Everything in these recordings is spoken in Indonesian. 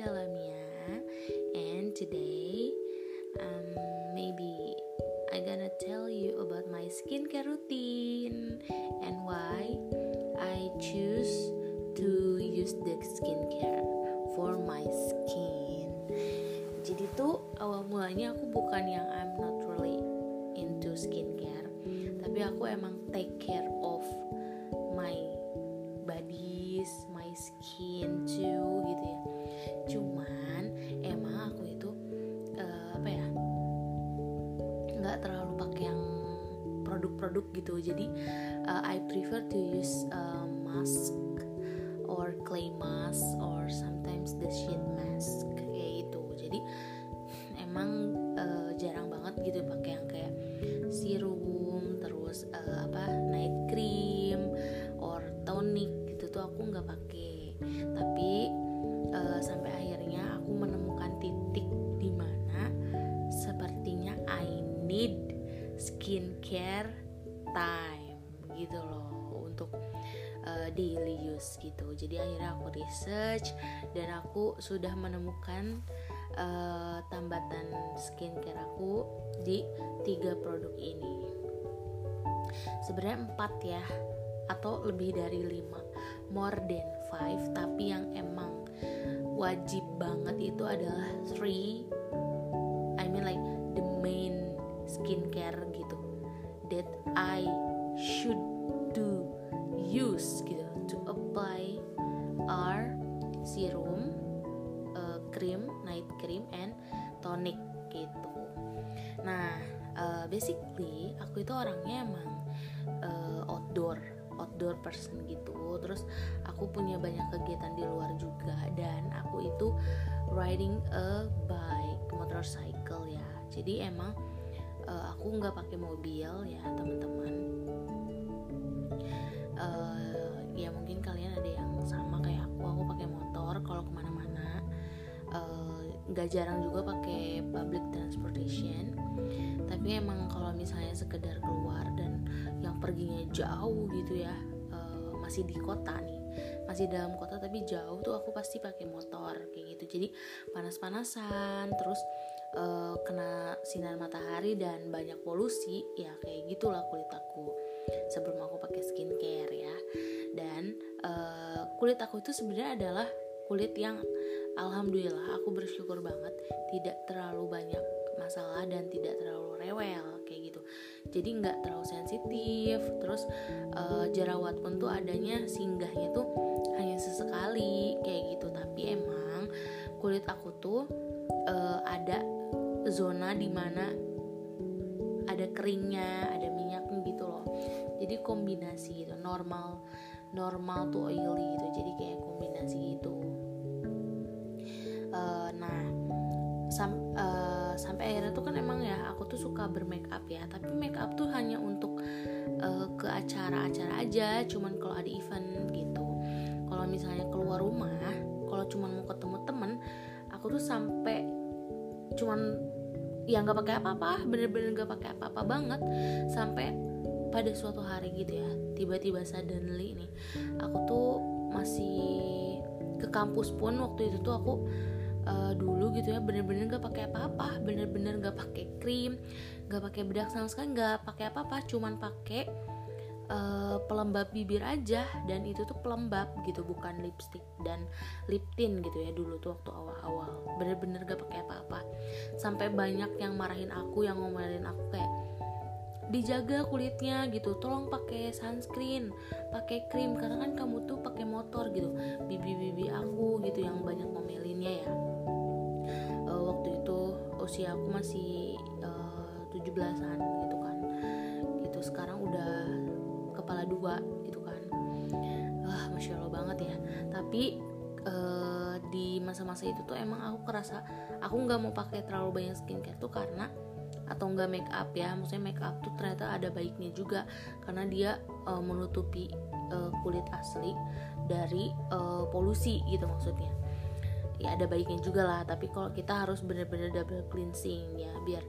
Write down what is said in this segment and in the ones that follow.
Linda Lamia, and today, um, maybe I gonna tell you about my skincare routine and why I choose to use the skincare for my skin. Jadi tuh awal mulanya aku bukan yang I'm not really into skincare, tapi aku emang take care jadi akhirnya aku research dan aku sudah menemukan uh, tambatan skincare aku di tiga produk ini. Sebenarnya empat ya atau lebih dari lima. More than five tapi yang emang wajib banget itu adalah three I mean like the main skincare gitu basically aku itu orangnya emang uh, outdoor, outdoor person gitu. Terus aku punya banyak kegiatan di luar juga dan aku itu riding a bike, motorcycle ya. Jadi emang uh, aku nggak pakai mobil ya teman-teman. Uh, ya mungkin kalian ada yang sama kayak aku, aku pakai motor kalau ke mana-mana. Nggak uh, jarang juga pakai public transportation. Tapi emang kalau misalnya sekedar keluar dan yang perginya jauh gitu ya, uh, masih di kota nih, masih dalam kota tapi jauh tuh aku pasti pakai motor kayak gitu. Jadi panas-panasan, terus uh, kena sinar matahari dan banyak polusi ya kayak gitulah kulit aku sebelum aku pakai skincare ya dan uh, kulit aku itu sebenarnya adalah kulit yang alhamdulillah aku bersyukur banget tidak terlalu banyak masalah dan tidak terlalu rewel kayak gitu jadi nggak terlalu sensitif terus uh, jerawat pun tuh adanya singgahnya tuh hanya sesekali kayak gitu tapi emang kulit aku tuh uh, ada zona di mana ada keringnya, ada minyaknya gitu loh. Jadi kombinasi gitu, normal normal tuh oily gitu. Jadi kayak kombinasi gitu. Uh, sampai akhirnya tuh kan emang ya aku tuh suka bermake up ya. Tapi make up tuh hanya untuk uh, ke acara-acara aja. Cuman kalau ada event gitu. Kalau misalnya keluar rumah, kalau cuman mau ketemu temen, aku tuh sampai cuman ya nggak pakai apa-apa bener-bener nggak pakai apa-apa banget sampai pada suatu hari gitu ya tiba-tiba suddenly nih aku tuh masih ke kampus pun waktu itu tuh aku uh, dulu gitu ya bener-bener nggak pakai apa-apa bener-bener nggak pakai krim nggak pakai bedak sama sekali nggak pakai apa-apa cuman pakai uh, pelembab bibir aja dan itu tuh pelembab gitu bukan lipstick dan lip tint gitu ya dulu tuh waktu awal-awal bener-bener gak pakai apa-apa. Sampai banyak yang marahin aku yang ngomelin aku kayak dijaga kulitnya gitu tolong pakai sunscreen pakai krim karena kan kamu tuh pakai motor gitu bibi-bibi aku gitu yang banyak ngomelinnya ya uh, waktu itu usia aku masih uh, 17-an gitu kan. Gitu sekarang udah kepala dua gitu kan. Wah masya allah banget ya. Tapi uh, di masa-masa itu tuh emang aku kerasa aku nggak mau pakai terlalu banyak skincare tuh karena atau enggak make up ya maksudnya make up tuh ternyata ada baiknya juga. Karena dia uh, menutupi uh, kulit asli dari uh, polusi gitu maksudnya ya ada baiknya juga lah. Tapi kalau kita harus bener-bener double cleansing ya biar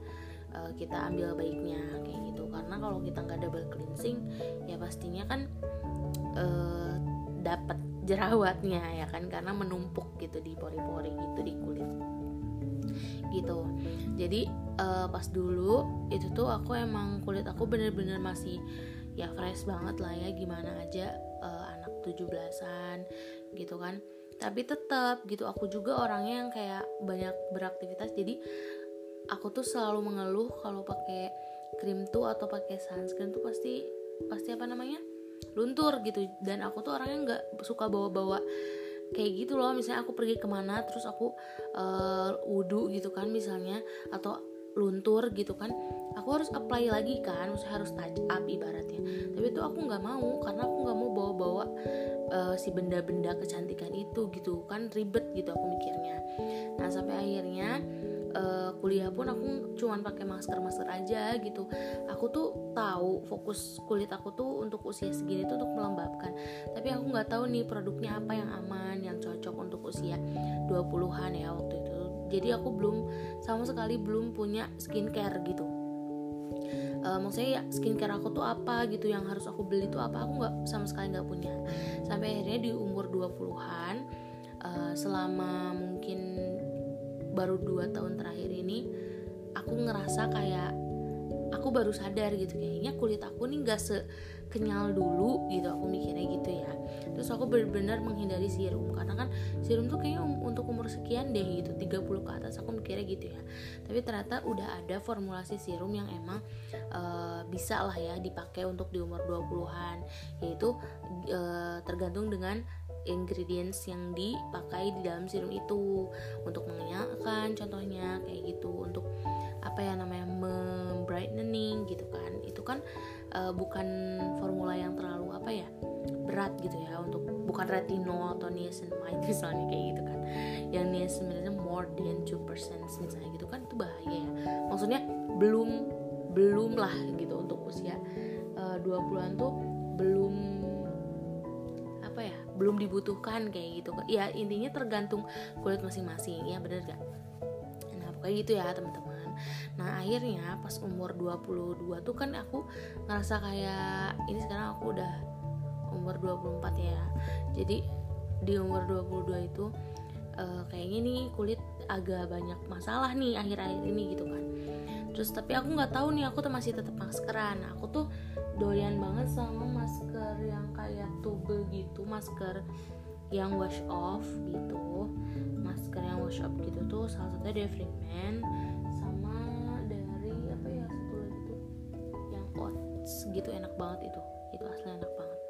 uh, kita ambil baiknya kayak gitu. Karena kalau kita nggak double cleansing ya pastinya kan uh, dapat jerawatnya ya kan? Karena menumpuk gitu di pori-pori gitu di kulit. Gitu. Jadi uh, pas dulu itu tuh aku emang kulit aku bener-bener masih ya fresh banget lah ya. Gimana aja uh, anak 17-an gitu kan tapi tetap gitu. Aku juga orangnya yang kayak banyak beraktivitas. Jadi aku tuh selalu mengeluh kalau pakai krim tuh atau pakai sunscreen tuh pasti pasti apa namanya? Luntur gitu. Dan aku tuh orangnya nggak suka bawa-bawa kayak gitu loh. Misalnya aku pergi ke mana terus aku uh, wudhu gitu kan misalnya atau luntur gitu kan aku harus apply lagi kan maksudnya harus touch up ibaratnya. Tapi itu aku nggak mau karena aku nggak mau bawa-bawa uh, si benda-benda kecantikan itu gitu kan ribet gitu aku mikirnya. Nah sampai akhirnya uh, kuliah pun aku cuman pakai masker masker aja gitu. Aku tuh tahu fokus kulit aku tuh untuk usia segini tuh untuk melembabkan. Tapi aku nggak tahu nih produknya apa yang aman yang cocok untuk usia 20-an ya waktu itu jadi aku belum sama sekali belum punya skincare gitu. Uh, maksudnya ya skincare aku tuh apa gitu yang harus aku beli tuh apa aku nggak sama sekali nggak punya. Sampai akhirnya di umur 20-an uh, eh, selama mungkin baru dua tahun terakhir ini aku ngerasa kayak aku baru sadar gitu. Kayaknya kulit aku nih gak sekenyal dulu gitu aku mikirnya gitu ya. Terus aku benar-benar menghindari serum karena kan serum tuh kayaknya um, untuk umur sekian deh gitu 30 ke atas aku mikirnya gitu ya. Tapi ternyata udah ada formulasi serum yang emang uh, bisa lah ya dipakai untuk di umur 20-an yaitu uh, tergantung dengan ingredients yang dipakai di dalam serum itu. Untuk mengenyalkan contohnya kayak gitu untuk apa ya namanya membrightening gitu kan. Itu kan uh, bukan formula yang terlalu apa ya berat gitu ya untuk bukan retinol atau niacinamide misalnya kayak gitu kan. Yang niacinamide more than 2% misalnya gitu kan itu bahaya ya. Maksudnya belum belum lah gitu untuk usia uh, 20-an tuh belum belum dibutuhkan kayak gitu. Ya intinya tergantung kulit masing-masing ya bener gak nah pokoknya gitu ya teman-teman nah akhirnya pas umur 22 tuh kan aku ngerasa kayak ini sekarang aku udah umur 24 ya. Jadi di umur 22 itu uh, kayaknya nih kulit agak banyak masalah nih akhir-akhir ini gitu kan. Terus tapi aku nggak tahu nih aku tuh masih tetap maskeran. Aku tuh doyan banget sama masker yang kayak tube gitu masker yang wash off gitu. Masker yang wash off gitu tuh salah satunya dari gitu enak banget itu. Itu asli enak banget.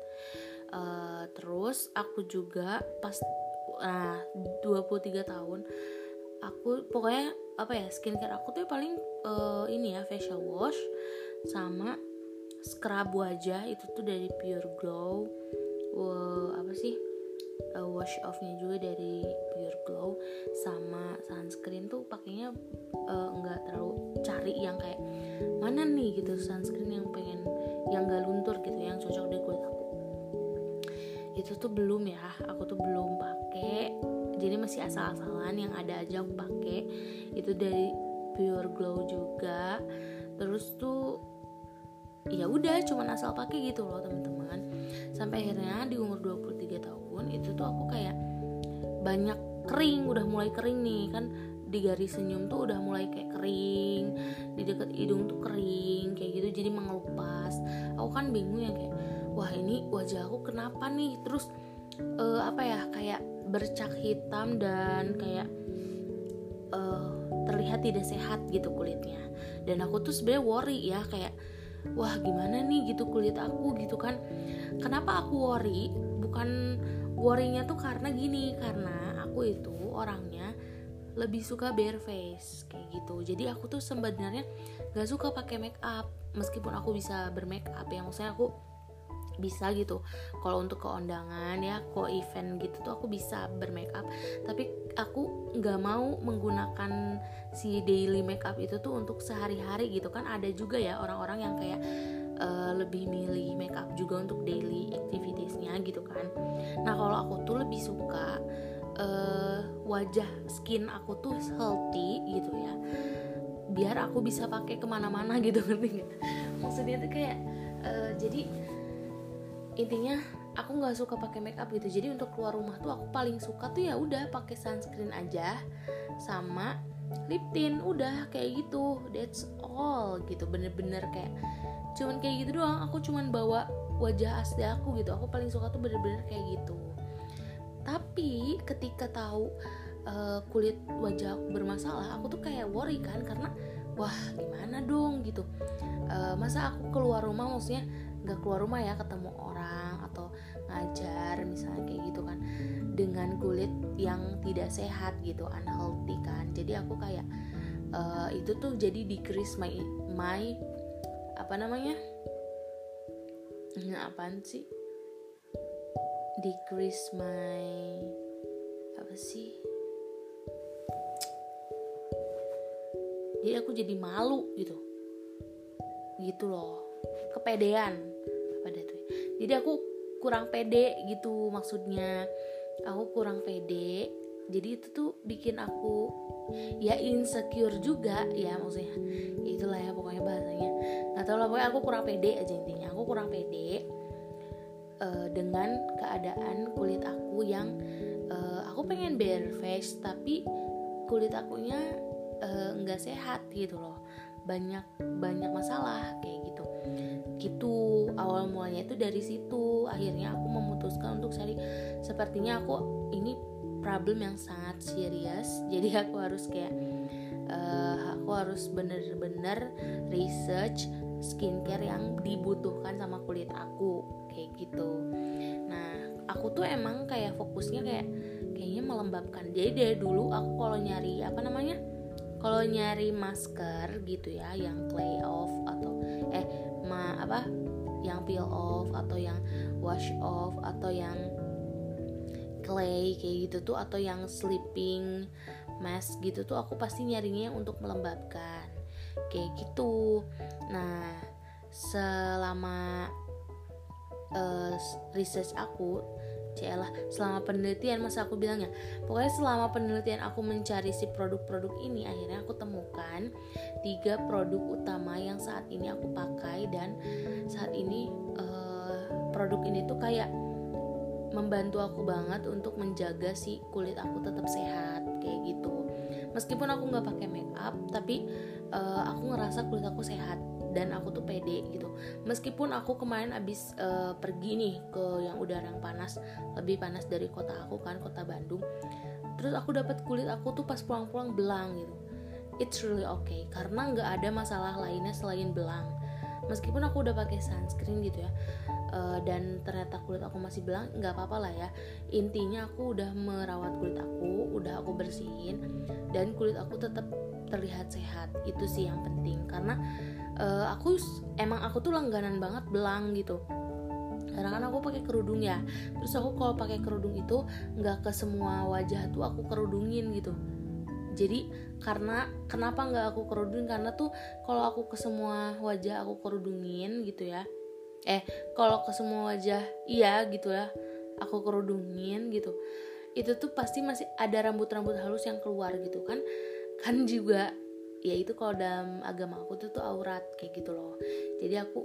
Uh, terus aku juga pas nah 23 tahun aku pokoknya apa ya skincare aku tuh paling uh, ini ya facial wash sama scrub wajah itu tuh dari Pure Glow. Wow, apa sih? Uh, wash offnya juga dari Pure Glow sama sunscreen tuh pakainya uh, terlalu cari yang kayak mana nih? gitu sunscreen yang gak luntur gitu yang cocok di kulit aku. Itu tuh belum ya aku tuh belum pakai. Jadi masih asal-asalan yang ada aja aku pakai. Itu dari pure glow juga. Terus tuh ya udah cuman asal pakai gitu loh teman-teman. Sampai akhirnya di umur 23 tahun itu tuh aku kayak banyak kering udah mulai kering nih. Kan di garis senyum tuh udah mulai kayak kering di dekat hidung tuh kering kayak gitu jadi mengelupas. Aku kan bingung ya kayak wah ini wajah aku kenapa nih? Terus uh, apa ya kayak bercak hitam dan kayak uh, terlihat tidak sehat gitu kulitnya. Dan aku tuh sebenarnya worry ya kayak wah gimana nih gitu kulit aku? Gitu kan. Kenapa aku worry? Bukan worrynya tuh karena gini karena aku itu orangnya lebih suka bare face kayak gitu. Jadi aku tuh sebenarnya gak suka pakai make up meskipun aku bisa bermake up ya. Maksudnya aku bisa gitu. Kalau untuk ke undangan ya ke event gitu tuh aku bisa bermakeup tapi aku nggak mau menggunakan si daily makeup itu tuh untuk sehari-hari gitu kan. Ada juga ya orang-orang yang kayak uh, lebih milih makeup juga untuk daily activitiesnya gitu kan. Nah kalau aku tuh lebih suka uh, wajah skin aku tuh healthy gitu ya. Biar aku bisa pakai ke mana-mana gitu ngerti maksudnya tuh kayak uh, jadi intinya aku nggak suka pakai make up gitu. Jadi untuk keluar rumah tuh aku paling suka tuh ya udah pakai sunscreen aja sama lip tint udah kayak gitu. That's all gitu bener-bener kayak cuman kayak gitu doang. Aku cuman bawa wajah asli aku gitu. Aku paling suka tuh bener-bener kayak gitu tapi ketika tahu uh, kulit wajah aku bermasalah aku tuh kayak worry kan karena wah gimana dong? gitu. Uh, masa aku keluar rumah maksudnya nggak keluar rumah ya ketemu orang atau ngajar misalnya kayak gitu kan dengan kulit yang tidak sehat gitu unhealthy kan. Jadi aku kayak uh, itu tuh jadi decrease my my apa namanya? Nah, apaan sih decrease my apa sih? Jadi aku jadi malu gitu. Gitu loh. Kepedean. Jadi aku kurang pede gitu maksudnya. Aku kurang pede. Jadi itu tuh bikin aku ya insecure juga ya maksudnya. Itulah ya pokoknya bahasanya. Nggak tahu lah pokoknya aku kurang pede aja intinya. Aku kurang pede uh, dengan keadaan kulit aku yang uh, aku pengen bare face tapi kulit akunya eh, nggak uh, sehat gitu loh. Banyak banyak masalah kayak gitu. Gitu awal mulanya itu dari situ. Akhirnya aku memutuskan untuk cari. Sepertinya aku ini problem yang sangat serius. Jadi aku harus kayak uh, aku harus bener-bener research skincare yang dibutuhkan sama kulit aku kayak gitu. Nah aku tuh emang kayak fokusnya kayak kayaknya melembabkan. Jadi dari dulu aku kalau nyari apa namanya kalau nyari masker gitu ya yang clay off atau eh ma apa yang peel off atau yang wash off atau yang clay kayak gitu tuh atau yang sleeping mask gitu tuh aku pasti nyarinya untuk melembabkan kayak gitu. Nah selama uh, research aku Cielah, selama penelitian masa aku bilangnya Pokoknya selama penelitian aku mencari si produk-produk ini Akhirnya aku temukan tiga produk utama yang saat ini aku pakai Dan saat ini uh, produk ini tuh kayak membantu aku banget untuk menjaga si kulit aku tetap sehat kayak gitu meskipun aku nggak pakai make up tapi uh, aku ngerasa kulit aku sehat dan aku tuh pede gitu. Meskipun aku kemarin abis uh, pergi nih ke yang udara yang panas lebih panas dari kota aku kan kota Bandung. Terus aku dapat kulit aku tuh pas pulang-pulang belang gitu. It's really okay karena nggak ada masalah lainnya selain belang. Meskipun aku udah pakai sunscreen gitu ya uh, dan ternyata kulit aku masih belang nggak apa-apa lah ya. Intinya aku udah merawat kulit aku udah aku bersihin dan kulit aku tetap terlihat sehat. Itu sih yang penting karena uh, aku emang aku tuh langganan banget belang gitu. Karena kan aku pakai kerudung ya. Terus aku kalau pakai kerudung itu nggak ke semua wajah tuh aku kerudungin gitu. Jadi karena kenapa nggak aku kerudungin? Karena tuh kalau aku ke semua wajah aku kerudungin gitu ya eh kalau ke semua wajah iya gitu ya aku kerudungin gitu. Itu tuh pasti masih ada rambut-rambut halus yang keluar gitu kan. Kan juga ya itu kalau dalam agama aku tuh tuh aurat kayak gitu loh. Jadi aku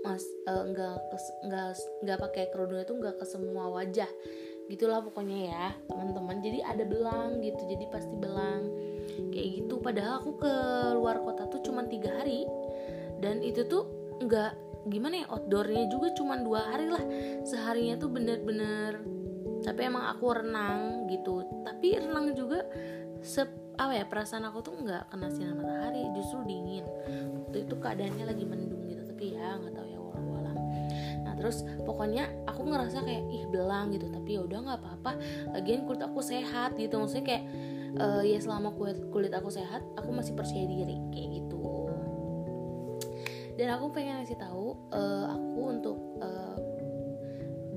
mas uh, nggak nggak nggak pakai kerudung itu nggak ke semua wajah. Gitulah pokoknya ya teman-teman. Jadi ada belang gitu jadi pasti belang. Kayak gitu. Padahal aku ke luar kota tuh cuma tiga hari. Dan itu tuh nggak gimana ya outdoornya juga cuma dua hari lah. Seharinya tuh bener-bener tapi emang aku renang gitu. Tapi renang juga sep apa ya perasaan aku tuh nggak kena sinar matahari justru dingin. Waktu itu keadaannya lagi mendung gitu tapi ya nggak tahu ya walau nah terus pokoknya aku ngerasa kayak ih belang gitu. Tapi ya udah nggak apa-apa. Lagian kulit aku sehat gitu. Maksudnya kayak uh, ya selama kulit kulit aku sehat aku masih percaya diri kayak gitu dan aku pengen ngasih tahu uh, aku untuk uh,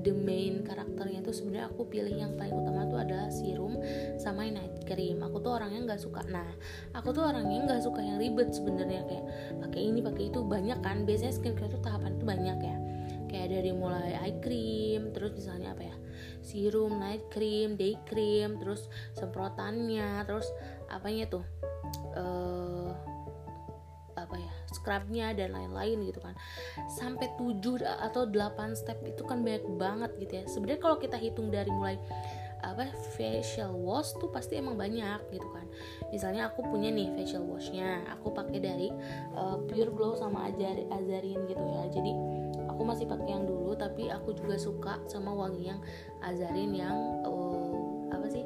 the main karakternya itu sebenarnya aku pilih yang paling utama tuh adalah serum sama night cream. Aku tuh orangnya nggak suka. Nah aku tuh orangnya nggak suka yang ribet sebenarnya. Kayak pakai ini pakai itu banyak kan. Biasanya skincare tuh tahapan itu banyak ya. Kayak dari mulai eye cream terus misalnya apa ya? Serum night cream day cream terus semprotannya terus apanya tuh? Uh, scrubnya dan lain-lain gitu kan. Sampai 7 atau 8 step itu kan banyak banget gitu ya. Sebenarnya kalau kita hitung dari mulai apa facial wash tuh pasti emang banyak gitu kan. Misalnya aku punya nih facial washnya aku pakai dari uh, Pure Glow sama Azar Azarin gitu ya. Jadi aku masih pakai yang dulu tapi aku juga suka sama wangi yang Azarin yang uh, apa sih?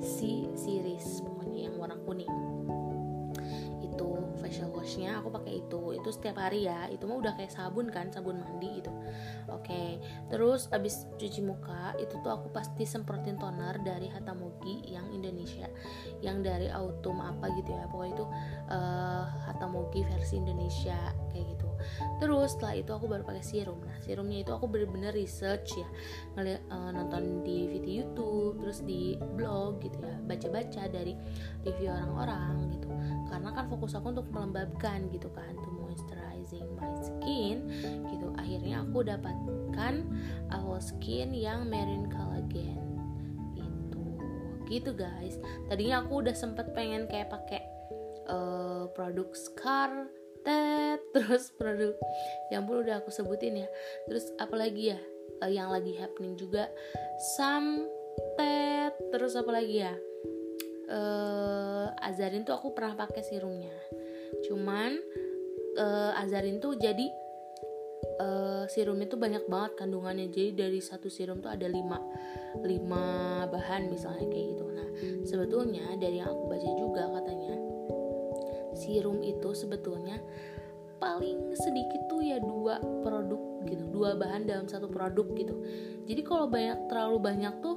Si series pokoknya yang warna kuning facial washnya aku pakai itu. Itu setiap hari ya. Itu mah udah kayak sabun kan sabun mandi gitu. Oke. Okay. terus abis cuci muka itu tuh aku pasti semprotin toner dari Hatamogi yang Indonesia. Yang dari Autumn apa gitu ya. Pokoknya itu uh, Hatamogi versi Indonesia kayak gitu. Terus setelah itu aku baru pakai serum. Nah serumnya itu aku bener-bener research ya. Ngeliat uh, nonton di video YouTube terus di blog gitu ya. Baca-baca dari review orang-orang gitu karena kan fokus aku untuk melembabkan gitu kan to moisturizing my skin gitu. Akhirnya aku dapatkan awal skin yang marine collagen itu. Gitu guys. Tadinya aku udah sempet pengen kayak pakai uh, produk Scar Tet terus produk yang pun udah aku sebutin ya. Terus apalagi ya uh, yang lagi happening juga Sam Tet terus apalagi ya uh, Azarin tuh aku pernah pakai serumnya. Cuman uh, Azarin tuh jadi uh, serumnya tuh banyak banget kandungannya. Jadi dari satu serum tuh ada lima lima bahan misalnya kayak gitu. Nah sebetulnya dari yang aku baca juga katanya serum itu sebetulnya paling sedikit tuh ya dua produk gitu. Dua bahan dalam satu produk gitu. Jadi kalau banyak terlalu banyak tuh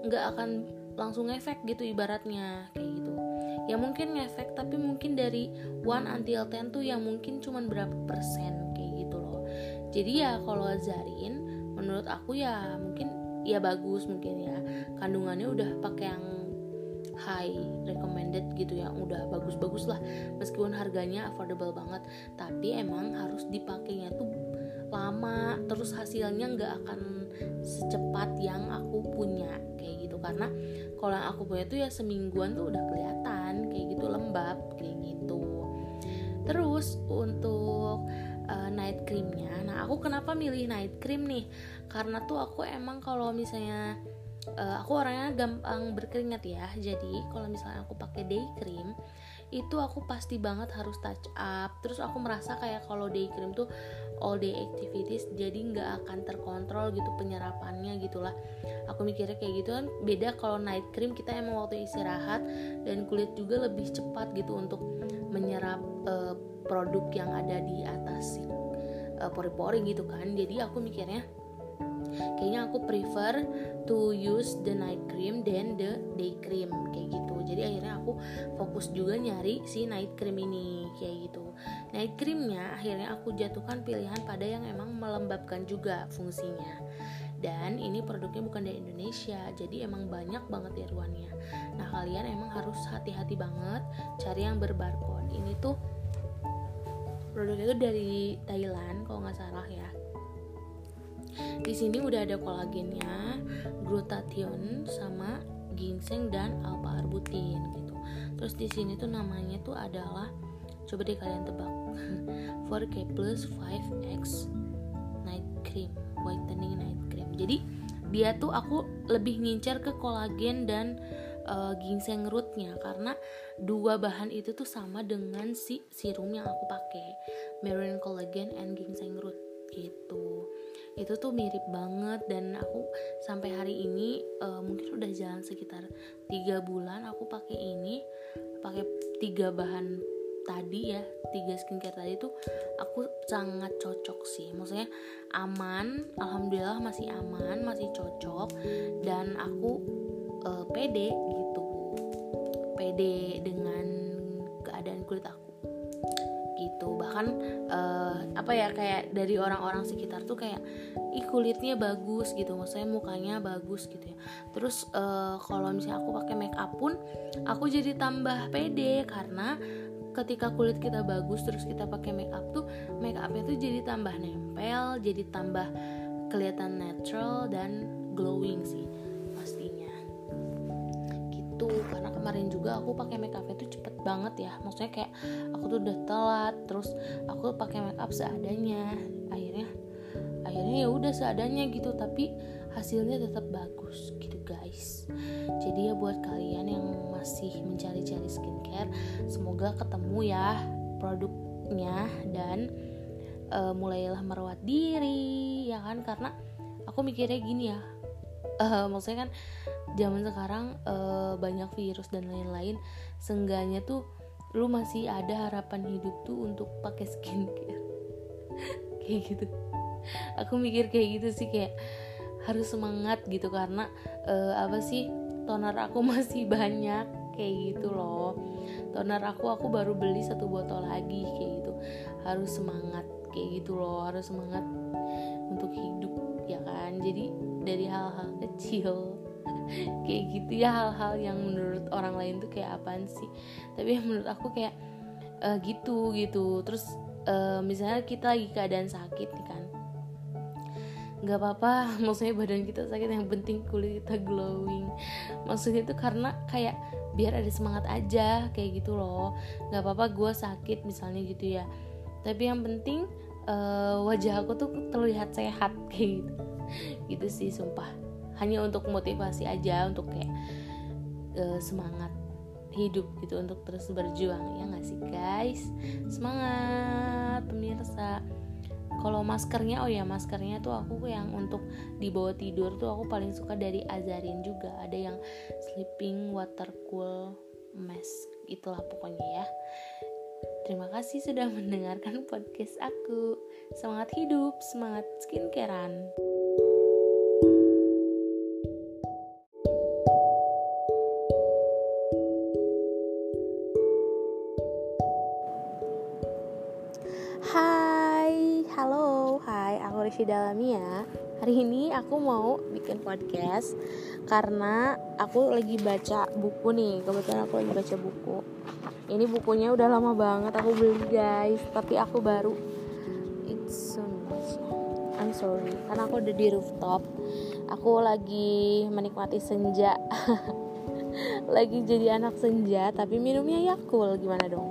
nggak akan langsung efek gitu ibaratnya kayak gitu. Ya mungkin ngefek tapi mungkin dari one until ten tuh yang mungkin cuman berapa persen kayak gitu loh. Jadi ya kalau Zarin menurut aku ya mungkin ya bagus mungkin ya. Kandungannya udah pakai yang high recommended gitu ya udah bagus-bagus lah. Meskipun harganya affordable banget tapi emang harus dipakainya tuh lama terus hasilnya nggak akan secepat yang aku punya karena kalau yang aku punya tuh ya semingguan tuh udah kelihatan kayak gitu lembab kayak gitu. Terus untuk uh, night creamnya nah aku kenapa milih night cream nih? Karena tuh aku emang kalau misalnya uh, aku orangnya gampang berkeringat ya. Jadi kalau misalnya aku pakai day cream itu aku pasti banget harus touch up. Terus aku merasa kayak kalau day cream tuh all day activities jadi nggak akan terkontrol gitu penyerapannya gitulah. Aku mikirnya kayak gitu kan beda kalau night cream kita emang waktu istirahat dan kulit juga lebih cepat gitu untuk menyerap uh, produk yang ada di atas uh, pori-pori gitu kan. Jadi aku mikirnya kayaknya aku prefer to use the night cream than the day cream kayak gitu. Jadi akhirnya aku fokus juga nyari si night cream ini kayak gitu. Night creamnya akhirnya aku jatuhkan pilihan pada yang emang melembabkan juga fungsinya. Dan ini produknya bukan dari Indonesia jadi emang banyak banget tiruannya nah kalian emang harus hati-hati banget cari yang berbarcode. Ini tuh produknya itu dari Thailand kalau nggak salah ya di sini udah ada kolagennya, glutathione sama ginseng dan alpha arbutin gitu. Terus di sini tuh namanya tuh adalah coba deh kalian tebak 4K plus 5X night cream, whitening night cream. Jadi dia tuh aku lebih ngincar ke kolagen dan uh, ginseng rootnya karena dua bahan itu tuh sama dengan si serum yang aku pakai marine collagen and ginseng root gitu itu tuh mirip banget dan aku sampai hari ini uh, mungkin udah jalan sekitar tiga bulan aku pakai ini pakai tiga bahan tadi ya tiga skincare tadi tuh aku sangat cocok sih. Maksudnya aman alhamdulillah masih aman masih cocok dan aku uh, pede gitu. Pede dengan keadaan kulit aku gitu. Bahkan uh, apa ya kayak dari orang-orang sekitar tuh kayak ih kulitnya bagus gitu. Maksudnya mukanya bagus gitu ya. Terus uh, kalau misalnya aku pakai make up pun aku jadi tambah pede karena ketika kulit kita bagus terus kita pakai make up tuh make upnya tuh jadi tambah nempel jadi tambah kelihatan natural dan glowing sih kemarin juga aku pakai make up itu cepet banget ya. Maksudnya kayak aku tuh udah telat terus aku pakai make up seadanya. Akhirnya akhirnya ya udah seadanya gitu tapi hasilnya tetap bagus gitu guys. Jadi ya buat kalian yang masih mencari-cari skincare semoga ketemu ya produknya dan uh, mulailah merawat diri ya kan? Karena aku mikirnya gini ya uh, maksudnya kan zaman sekarang uh, banyak virus dan lain-lain seenggaknya tuh lu masih ada harapan hidup tuh untuk pakai skincare. Kayak gitu. Aku mikir kayak gitu sih kayak harus semangat gitu karena uh, apa sih toner aku masih banyak kayak gitu loh. Toner aku aku baru beli satu botol lagi kayak gitu. Harus semangat kayak gitu loh harus semangat untuk hidup ya kan? Jadi dari hal-hal kecil kayak gitu ya hal-hal yang menurut orang lain tuh kayak apaan sih? Tapi menurut aku kayak uh, gitu gitu. Terus uh, misalnya kita lagi keadaan sakit nih kan. Nggak apa-apa maksudnya badan kita sakit yang penting kulit kita glowing. Maksudnya itu karena kayak biar ada semangat aja kayak gitu loh. Nggak apa-apa gue sakit misalnya gitu ya. Tapi yang penting uh, wajah aku tuh terlihat sehat kayak gitu. Gitu sih sumpah hanya untuk motivasi aja untuk kayak uh, semangat hidup gitu untuk terus berjuang ya nggak sih guys semangat pemirsa kalau maskernya oh ya maskernya tuh aku yang untuk dibawa tidur tuh aku paling suka dari Azarin juga ada yang sleeping water cool mask itulah pokoknya ya Terima kasih sudah mendengarkan podcast aku. Semangat hidup, semangat skincarean. Aku Rishi Dalamia. Hari ini aku mau bikin podcast karena aku lagi baca buku nih. Kebetulan aku lagi baca buku. Ini bukunya udah lama banget aku beli guys. Tapi aku baru it's so nice. I'm sorry. Karena aku udah di rooftop. Aku lagi menikmati senja. Lagi jadi anak senja tapi minumnya yakul gimana dong?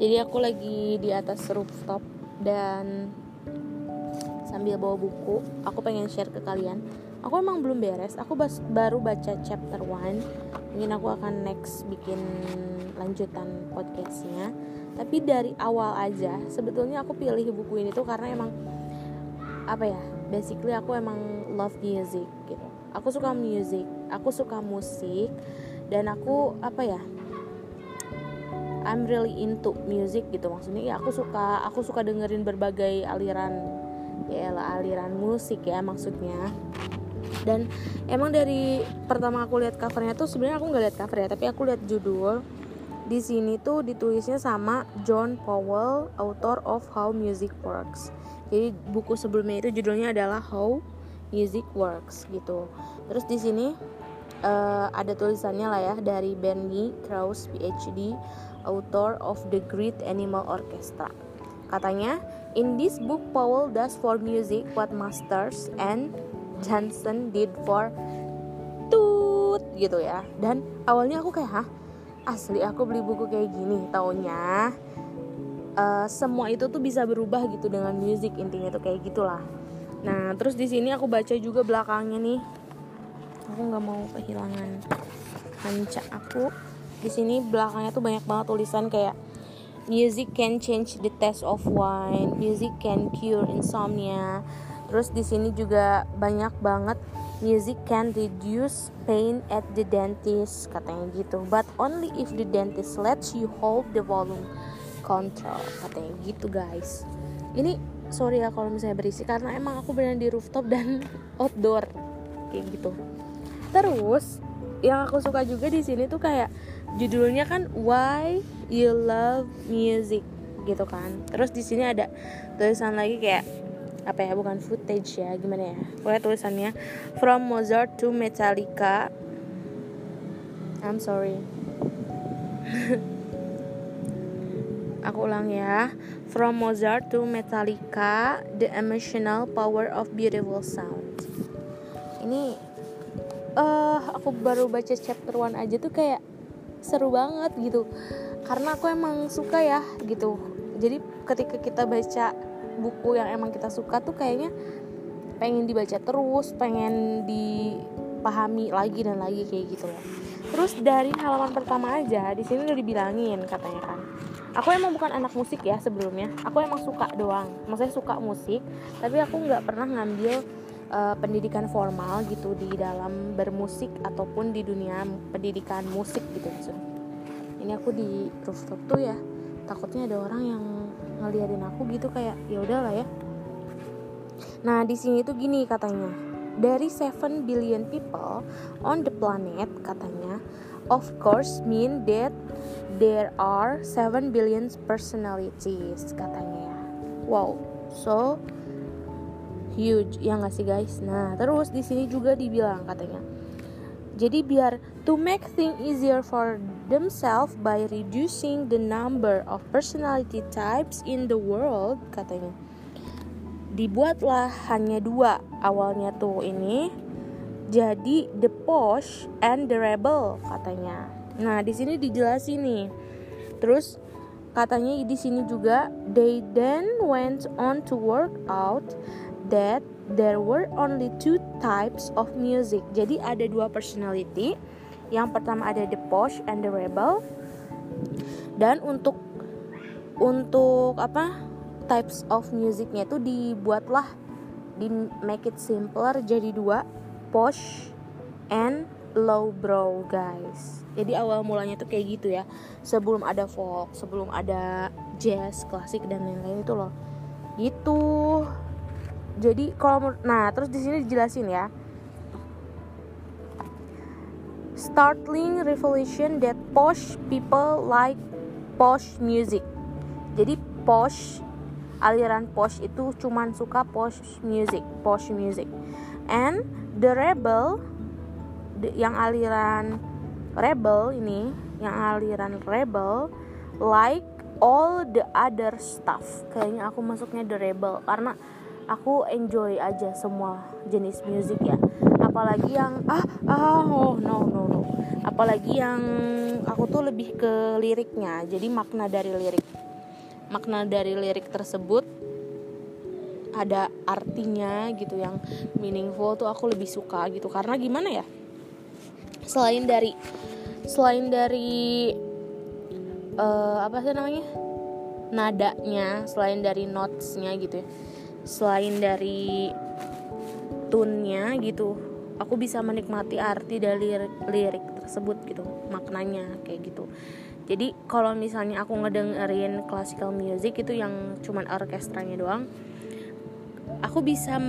Jadi aku lagi di atas rooftop dan sambil bawa buku aku pengen share ke kalian. Aku emang belum beres aku baru baca chapter 1 mungkin aku akan next bikin lanjutan podcastnya. Tapi dari awal aja sebetulnya aku pilih buku ini tuh karena emang apa ya basically aku emang love music gitu. Aku suka music aku suka musik dan aku apa ya I'm really into music gitu. Maksudnya ya aku suka aku suka dengerin berbagai aliran ya aliran musik ya maksudnya dan emang dari pertama aku lihat covernya tuh sebenarnya aku nggak lihat cover ya tapi aku lihat judul di sini tuh ditulisnya sama John Powell, author of How Music Works. Jadi buku sebelumnya itu judulnya adalah How Music Works gitu. Terus di sini uh, ada tulisannya lah ya dari Benny Krause PhD, author of The Great Animal Orchestra. Katanya, in this book Powell does for music what Masters and Johnson did for tooth gitu ya. Dan awalnya aku kayak, hah? Asli aku beli buku kayak gini taunya uh, semua itu tuh bisa berubah gitu dengan musik intinya tuh kayak gitulah. Nah terus di sini aku baca juga belakangnya nih. Aku nggak mau kehilangan kancah aku. Di sini belakangnya tuh banyak banget tulisan kayak music can change the taste of wine music can cure insomnia. Terus di sini juga banyak banget Music can reduce pain at the dentist katanya gitu. But only if the dentist lets you hold the volume control katanya gitu guys. Ini sorry ya kalau misalnya berisi karena emang aku benar di rooftop dan outdoor kayak gitu. Terus yang aku suka juga di sini tuh kayak judulnya kan why you love music gitu kan. Terus di sini ada tulisan lagi kayak apa ya bukan footage ya gimana ya. Pokoknya tulisannya from Mozart to Metallica. I'm sorry. Aku ulang ya. From Mozart to Metallica the emotional power of beautiful sound. Ini uh, aku baru baca chapter one aja tuh kayak seru banget gitu karena aku emang suka ya gitu. Jadi ketika kita baca buku yang emang kita suka tuh kayaknya pengen dibaca terus pengen dipahami lagi dan lagi kayak gitu loh. Terus dari halaman pertama aja di sini udah dibilangin katanya kan. Aku emang bukan anak musik ya sebelumnya. Aku emang suka doang. Maksudnya suka musik tapi aku nggak pernah ngambil uh, pendidikan formal gitu di dalam bermusik ataupun di dunia pendidikan musik gitu maksudnya ini aku di rooftop tuh ya takutnya ada orang yang ngeliatin aku gitu kayak ya udahlah ya. Nah di sini tuh gini katanya dari 7 billion people on the planet katanya of course mean that there are 7 billion personalities katanya ya. Wow so huge ya nggak sih guys? Nah terus di sini juga dibilang katanya jadi biar to make things easier for themselves by reducing the number of personality types in the world katanya. Dibuatlah hanya dua awalnya tuh ini. Jadi the posh and the rebel katanya. Nah di sini dijelasin nih. Terus katanya di sini juga they then went on to work out that there were only two types of music. Jadi ada dua personality. Yang pertama ada the posh and the rebel. Dan untuk untuk apa types of musicnya itu dibuatlah di make it simpler jadi dua posh and low brow guys. Jadi awal mulanya tuh kayak gitu ya. Sebelum ada folk, sebelum ada jazz, klasik dan lain-lain itu loh. Gitu jadi kalau nah terus di sini dijelasin ya. Startling revelation that posh people like posh music. Jadi posh aliran posh itu cuman suka posh music posh music. And the rebel the, yang aliran rebel ini yang aliran rebel like all the other stuff. Kayaknya aku masuknya the rebel karena aku enjoy aja semua jenis musik ya. Apalagi yang ah ah oh no no no. Apalagi yang aku tuh lebih ke liriknya. Jadi makna dari lirik. Makna dari lirik tersebut ada artinya gitu yang meaningful tuh aku lebih suka gitu. Karena gimana ya? Selain dari selain dari uh, apa sih namanya? Nadanya selain dari notesnya gitu ya selain dari tunnya gitu aku bisa menikmati arti dari lirik, lirik tersebut gitu maknanya kayak gitu. Jadi kalau misalnya aku ngedengerin classical music itu yang cuman orkestranya doang aku bisa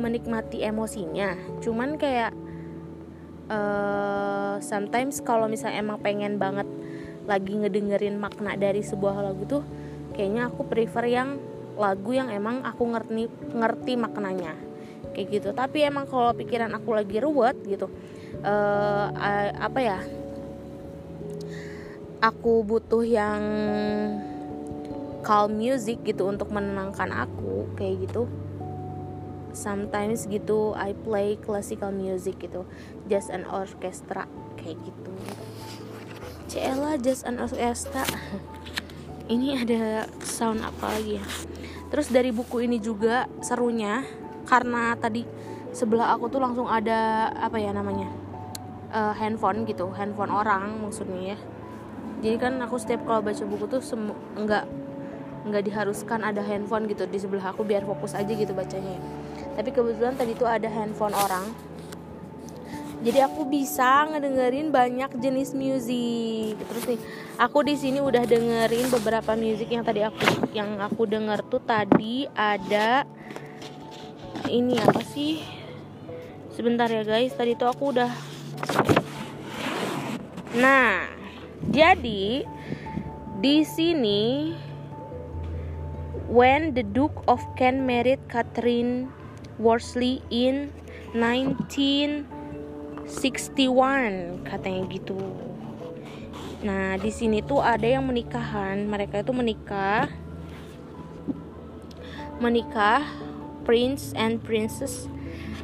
menikmati emosinya. Cuman kayak uh, sometimes kalau misalnya emang pengen banget lagi ngedengerin makna dari sebuah lagu tuh kayaknya aku prefer yang lagu yang emang aku ngerti ngerti maknanya. Kayak gitu. Tapi emang kalau pikiran aku lagi ruwet gitu uh, uh, apa ya aku butuh yang calm music gitu untuk menenangkan aku kayak gitu. Sometimes gitu I play classical music gitu. Jazz and orchestra kayak gitu. Cela jazz and orchestra. Ini ada sound apa lagi ya terus dari buku ini juga serunya karena tadi sebelah aku tuh langsung ada apa ya namanya uh, handphone gitu handphone orang maksudnya ya jadi kan aku setiap kalau baca buku tuh semu nggak nggak diharuskan ada handphone gitu di sebelah aku biar fokus aja gitu bacanya ya. tapi kebetulan tadi tuh ada handphone orang jadi aku bisa ngedengerin banyak jenis musik terus nih aku di sini udah dengerin beberapa musik yang tadi aku yang aku denger tuh tadi ada ini apa sih? Sebentar ya guys. Tadi tuh aku udah nah jadi di sini when the Duke of Kent married Catherine Worsley in 19 61 katanya gitu. Nah, di sini tuh ada yang menikahan, mereka itu menikah menikah prince and princess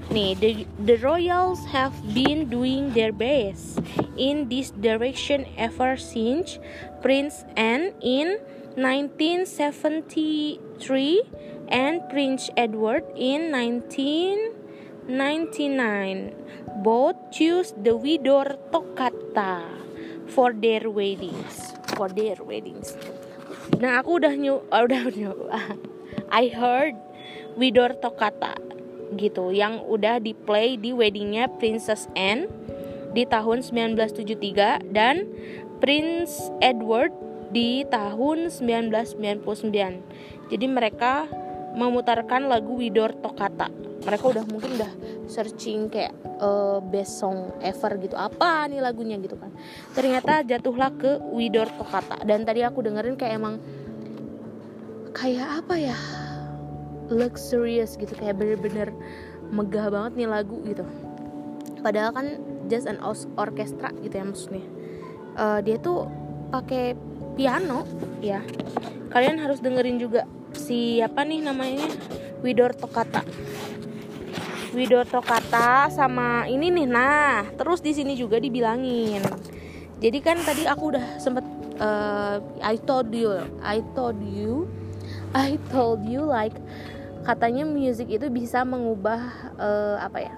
Nih, the, the royals have been doing their best in this direction ever since Prince Anne in 1973 and Prince Edward in 1999. Both choose the Widor Toccata for their weddings. For their weddings. Nah, aku udah nyu, udah nyoba. I heard Widor Toccata gitu yang udah di play di weddingnya Princess Anne di tahun 1973 dan Prince Edward di tahun 1999. Jadi mereka memutarkan lagu Widor Toccata. Mereka udah mungkin udah searching kayak uh, best song ever gitu. Apa nih lagunya gitu kan. Ternyata jatuhlah ke Widor Toccata dan tadi aku dengerin kayak emang kayak apa ya? luxurious gitu kayak bener-bener megah banget nih lagu gitu padahal kan just an orchestra gitu ya maksudnya uh, dia tuh pakai piano ya kalian harus dengerin juga siapa nih namanya? Widor Tokata Widor Tokata sama ini nih. Nah terus di sini juga dibilangin. Jadi kan tadi aku udah sempet uh, I told you I told you I told you like katanya music itu bisa mengubah uh, apa ya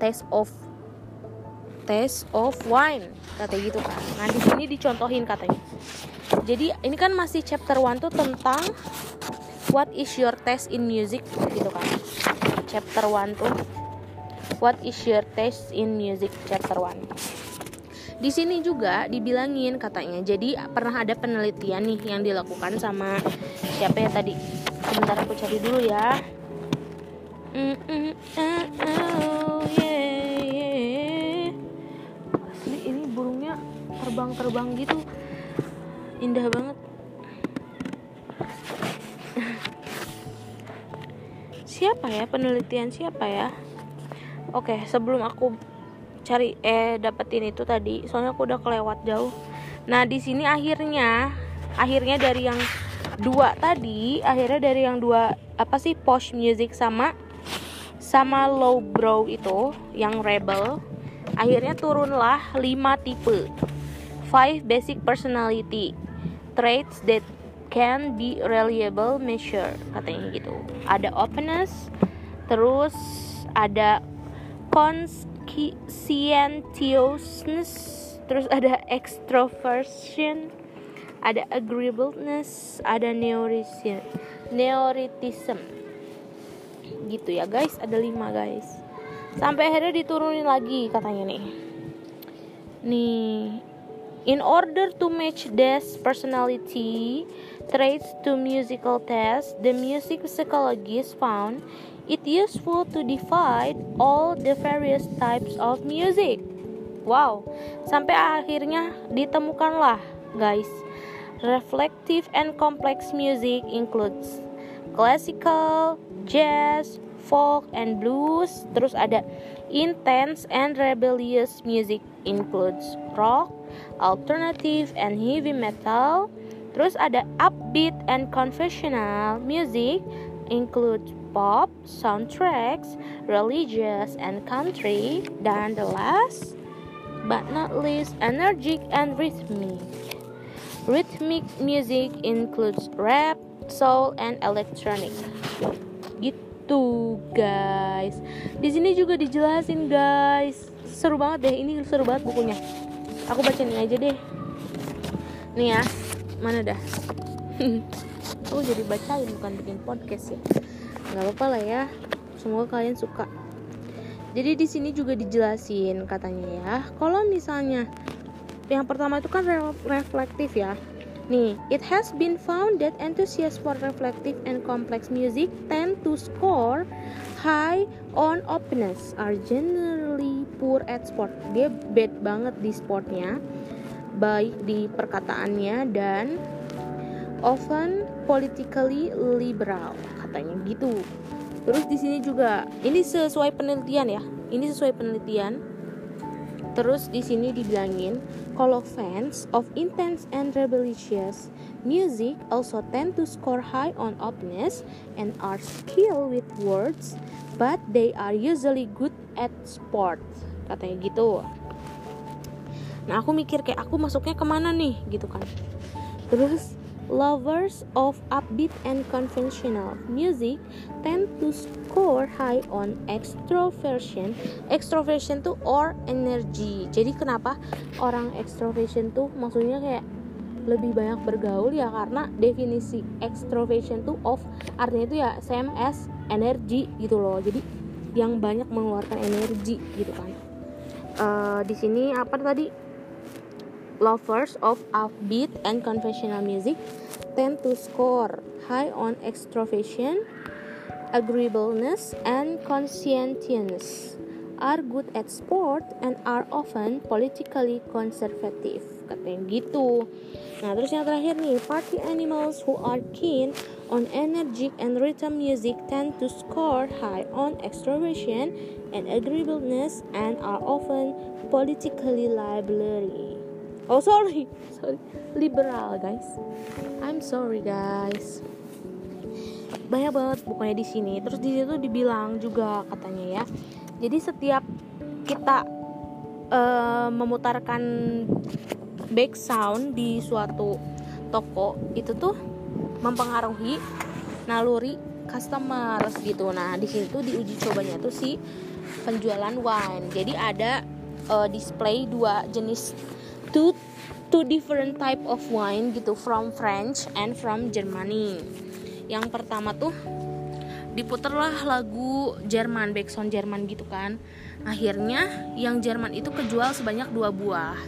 taste of taste of wine kata gitu kan nah di sini dicontohin katanya jadi ini kan masih chapter 1 tuh tentang what is your taste in music gitu kan. Chapter 1 tuh what is your taste in music chapter 1 di sini juga dibilangin katanya jadi pernah ada penelitian nih yang dilakukan sama siapa ya tadi? Sebentar aku cari dulu ya. Mm, mm, uh, oh, ini burungnya terbang-terbang gitu indah banget. Siapa ya? Penelitian siapa ya? Oke sebelum aku cari eh dapetin itu tadi soalnya aku udah kelewat jauh. Nah di sini akhirnya akhirnya dari yang dua tadi akhirnya dari yang dua apa sih posh music sama sama low brow itu yang rebel akhirnya turunlah 5 tipe. 5 basic personality traits that can be reliable measure katanya gitu. Ada openness terus ada conscientiousness terus ada extroversion ada agreeableness ada neuritism neuritism. Gitu ya guys. Ada lima guys. Sampai akhirnya diturunin lagi katanya nih. Nih in order to match this personality traits to musical test the music psychologist found it useful to divide all the various types of music wow sampai akhirnya ditemukanlah guys Reflective and complex music includes classical, jazz, folk, and blues. Terus ada intense and rebellious music includes rock, alternative, and heavy metal. Terus ada upbeat and confessional music includes pop, soundtracks, religious, and country. Dan the last but not least, energetic and rhythmic. Rhythmic music includes rap, soul, and electronic. Gitu, guys. Di sini juga dijelasin, guys. Seru banget deh, ini seru banget bukunya. Aku baca ini aja deh. Nih ya, mana dah? Aku jadi bacain bukan bikin podcast ya. Gak apa-apa lah ya. Semoga kalian suka. Jadi di sini juga dijelasin katanya ya, kalau misalnya yang pertama itu kan re reflektif ya nih it has been found that enthusiasts for reflective and complex music tend to score high on openness are generally poor at sport. Dia bad banget di sportnya baik di perkataannya dan often politically liberal katanya gitu. Terus di sini juga ini sesuai penelitian ya ini sesuai penelitian. Terus di sini dibilangin kalau fans of intense and rebellious music also tend to score high on openness and are skilled with words, but they are usually good at sport. Katanya gitu. Nah aku mikir kayak aku masuknya ke mana nih gitu kan. Terus Lovers of upbeat and conventional music tend to score high on extroversion. Extroversion tuh or energy. Jadi kenapa orang extroversion tuh maksudnya kayak lebih banyak bergaul ya karena definisi extroversion tuh of artinya itu ya same as energy gitu loh. Jadi yang banyak mengeluarkan energi gitu kan. Uh, di sini apa tadi lovers of upbeat and conventional music tend to score high on extroversion, agreeableness, and conscientiousness, are good at sport, and are often politically conservative. Katanya gitu. Nah, terus yang terakhir nih, party animals who are keen on energetic and rhythm music tend to score high on extroversion and agreeableness and are often politically lively oh sorry. Sorry. Liberal guys. I'm sorry guys. Banyak banget bukannya di sini. Terus di situ dibilang juga katanya ya. Jadi setiap kita uh, memutarkan back sound di suatu toko itu tuh mempengaruhi naluri customer gitu nah di sini tuh diuji cobanya tuh si penjualan wine jadi ada uh, display dua jenis two two different type of wine gitu from French and from Germany. Yang pertama tuh diputerlah lagu Jerman, backsound Jerman gitu kan. Akhirnya yang Jerman itu kejual sebanyak dua buah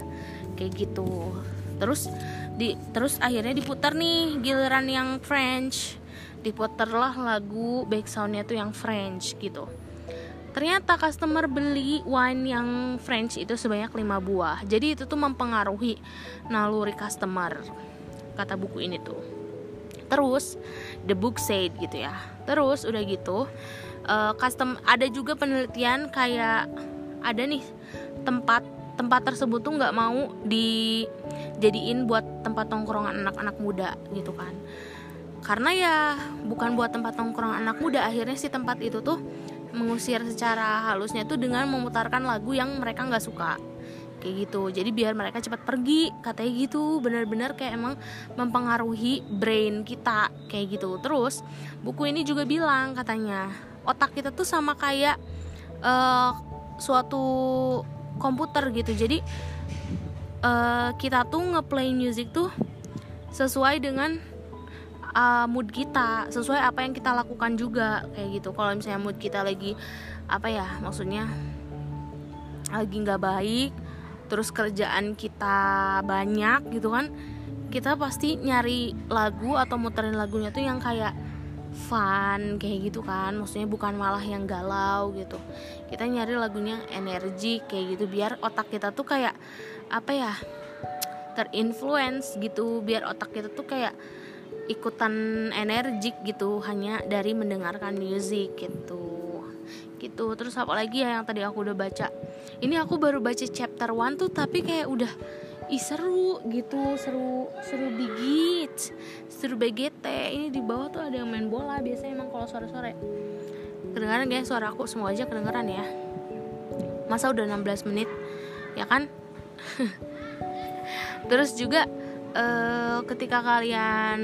kayak gitu. Terus di terus akhirnya diputar nih giliran yang French diputerlah lagu backsoundnya tuh yang French gitu Ternyata customer beli wine yang French itu sebanyak 5 buah. Jadi itu tuh mempengaruhi naluri customer. Kata buku ini tuh. Terus the book said gitu ya. Terus udah gitu uh, custom ada juga penelitian kayak ada nih tempat tempat tersebut tuh nggak mau dijadiin buat tempat tongkrongan anak-anak muda gitu kan. Karena ya bukan buat tempat tongkrongan anak muda akhirnya si tempat itu tuh mengusir secara halusnya tuh dengan memutarkan lagu yang mereka nggak suka. Kayak gitu. Jadi biar mereka cepat pergi katanya gitu. Benar-benar kayak emang mempengaruhi brain kita kayak gitu. Terus buku ini juga bilang katanya otak kita tuh sama kayak uh, suatu komputer gitu. Jadi uh, kita tuh ngeplay music tuh sesuai dengan uh, mood kita sesuai apa yang kita lakukan juga kayak gitu. Kalau misalnya mood kita lagi apa ya maksudnya lagi nggak baik terus kerjaan kita banyak gitu kan kita pasti nyari lagu atau muterin lagunya tuh yang kayak fun kayak gitu kan. Maksudnya bukan malah yang galau gitu. Kita nyari lagunya energi kayak gitu biar otak kita tuh kayak apa ya terinfluence gitu biar otak kita tuh kayak ikutan energik gitu hanya dari mendengarkan musik gitu. Gitu terus apa lagi ya yang tadi aku udah baca? Ini aku baru baca chapter 1 tuh tapi kayak udah ih seru gitu seru seru bigit seru BGT ini di bawah tuh ada yang main bola biasanya emang kalau sore-sore. Kedengaran gak ya suara aku semua aja kedengeran ya. Masa udah 16 menit ya kan terus juga uh, ketika kalian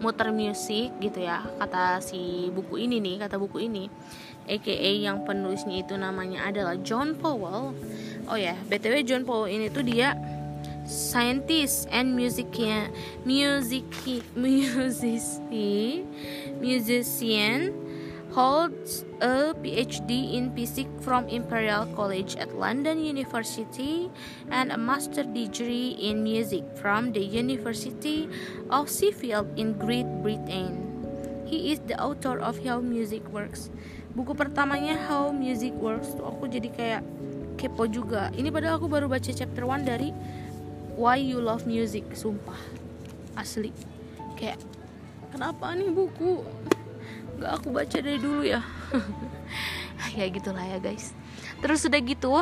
muter musik gitu ya kata si buku ini nih kata buku ini aka yang penulisnya itu namanya adalah John Powell. Oh ya btw John Powell ini tuh dia scientist and musician music musician musician holds a PhD in physics from Imperial College at London University and a master degree in music from the University of Sheffield in Great Britain. He is the author of How Music Works. Buku pertamanya How Music Works tuh aku jadi kayak kepo juga. Ini padahal aku baru baca chapter 1 dari Why You Love Music, sumpah. Asli. Kayak kenapa nih buku gak aku baca dari dulu ya. Ya gitulah ya guys. Terus udah gitu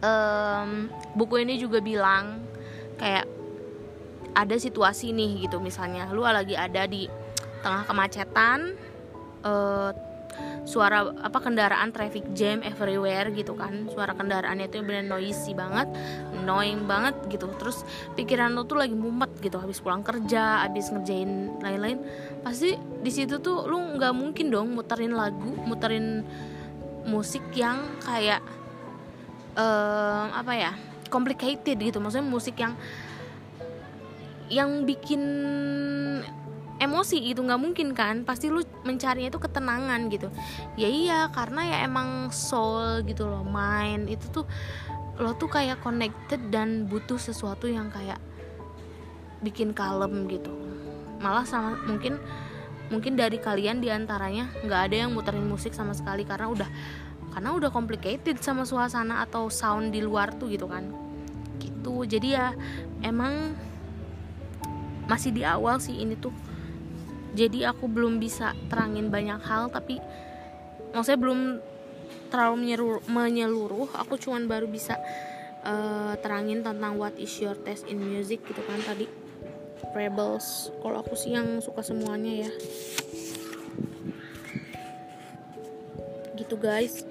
um, buku ini juga bilang kayak ada situasi nih gitu misalnya. Lu lagi ada di tengah kemacetan uh, suara apa kendaraan traffic jam everywhere gitu kan. Suara kendaraannya itu benar noisy banget annoying banget gitu. Terus pikiran lo tuh lagi mumet gitu habis pulang kerja habis ngerjain lain-lain. Pasti di situ tuh lu nggak mungkin dong muterin lagu muterin musik yang kayak um, apa ya complicated gitu. Maksudnya musik yang yang bikin emosi gitu nggak mungkin kan? Pasti lu mencarinya itu ketenangan gitu. Ya iya karena ya emang soul gitu loh mind. Itu tuh lo tuh kayak connected dan butuh sesuatu yang kayak bikin kalem gitu. Malah sama mungkin mungkin dari kalian di antaranya nggak ada yang muterin musik sama sekali karena udah karena udah complicated sama suasana atau sound di luar tuh gitu kan. Gitu. Jadi ya emang masih di awal sih ini tuh jadi aku belum bisa terangin banyak hal tapi maksudnya belum terlalu menyeluruh, menyeluruh. Aku cuman baru bisa uh, terangin tentang what is your taste in music gitu kan tadi. Rebels kalau aku sih yang suka semuanya ya. Gitu guys.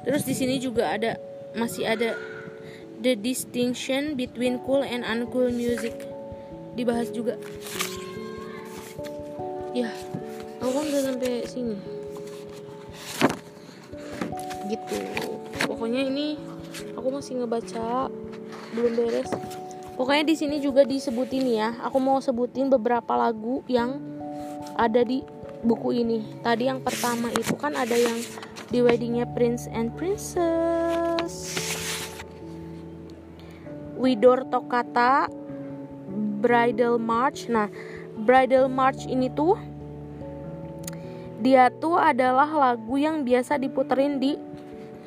Terus di sini juga ada masih ada the distinction between cool and uncool music dibahas juga. Ya. Aku kan udah sampai sini. Gitu. Pokoknya ini aku masih ngebaca belum beres. Pokoknya di sini juga disebutin ya. Aku mau sebutin beberapa lagu yang ada di buku ini. Tadi yang pertama itu kan ada yang di weddingnya Prince and Princess. Widor Tokata Bridal March. Nah, Bridal March ini tuh dia tuh adalah lagu yang biasa diputerin di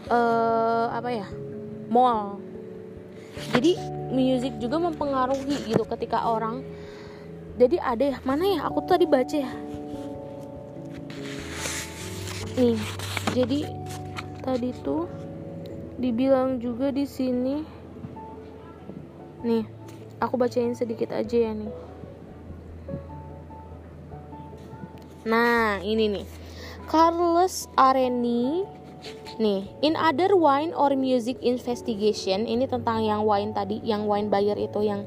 uh, apa ya mall. Jadi music juga mempengaruhi gitu ketika orang. Jadi ada ya mana ya? Aku tadi baca ya. Nih, jadi tadi tuh dibilang juga di sini. Nih, aku bacain sedikit aja ya nih. Nah ini nih. Carlos Areni. Nih in other wine or music investigation ini tentang yang wine tadi yang wine buyer itu yang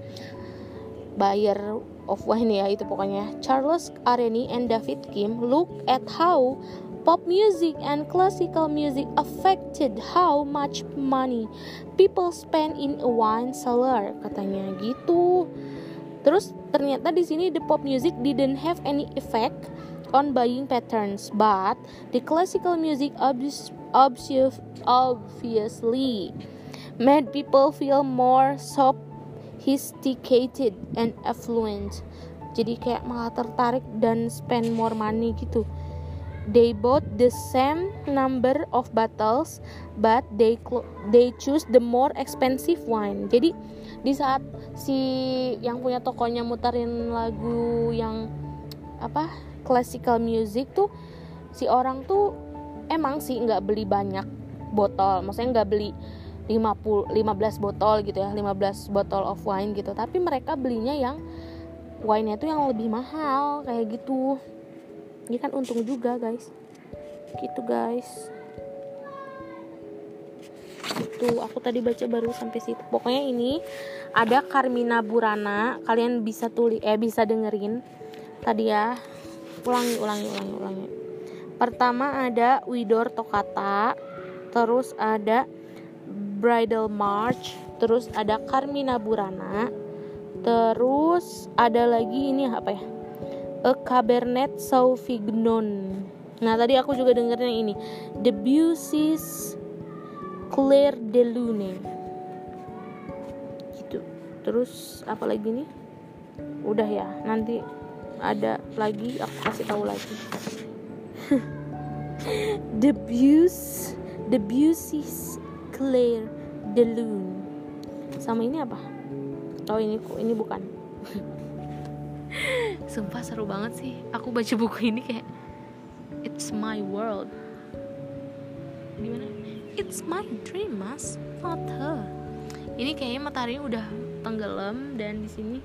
buyer of wine ya itu pokoknya. Charles Areni and David Kim look at how pop music and classical music affected how much money people spend in a wine cellar katanya. Gitu. Terus ternyata di sini the pop music didn't have any effect on buying patterns but the classical music obviously made people feel more sophisticated and affluent. Jadi kayak malah tertarik dan spend more money gitu they bought the same number of bottles but they they choose the more expensive wine. Jadi di saat si yang punya tokonya muterin lagu yang apa classical music tuh si orang tuh emang sih nggak beli banyak botol. Maksudnya nggak beli 50 15 botol gitu ya 15 botol of wine gitu. Tapi mereka belinya yang wine-nya tuh yang lebih mahal kayak gitu ini kan untung juga guys. Gitu guys. Itu aku tadi baca baru sampai situ. Pokoknya ini ada Carmina Burana. Kalian bisa tulis eh bisa dengerin. Tadi ya. Ulangi ulangi ulangi ulangi. Pertama ada Widor Tokata. Terus ada Bridal March. Terus ada Carmina Burana. Terus ada lagi ini apa ya A Cabernet Sauvignon. Nah, tadi aku juga dengernya ini. Debussy's Claire de Lune. Gitu. Terus apa lagi nih? Udah ya, nanti ada lagi aku kasih tahu lagi. Debus Debussy's Claire de Lune. Sama ini apa? Oh, ini ini bukan. sumpah seru banget sih. Aku baca buku ini kayak it's my world. Gimana it's my dream mas. Not her. Ini kayaknya matahari udah tenggelam dan di sini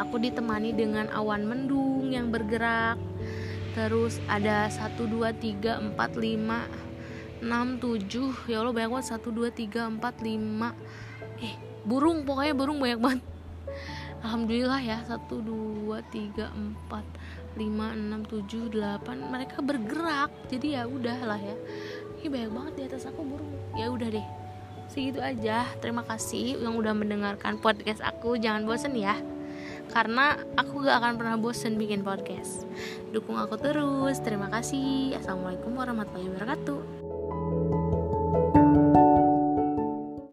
aku ditemani dengan awan mendung yang bergerak. Terus ada 1 2 3 4 5 6 7 ya Allah banyak banget. 1 2 3 4 5 eh burung. Pokoknya burung banyak banget Alhamdulillah ya 1 2 3 4 5 6 7 8 mereka bergerak jadi ya udahlah ya. Ini banyak banget di atas aku burung. Ya udah deh segitu aja. Terima kasih yang udah mendengarkan podcast aku. Jangan bosen ya karena aku gak akan pernah bosen bikin podcast. Dukung aku terus. Terima kasih. Assalamualaikum warahmatullahi wabarakatuh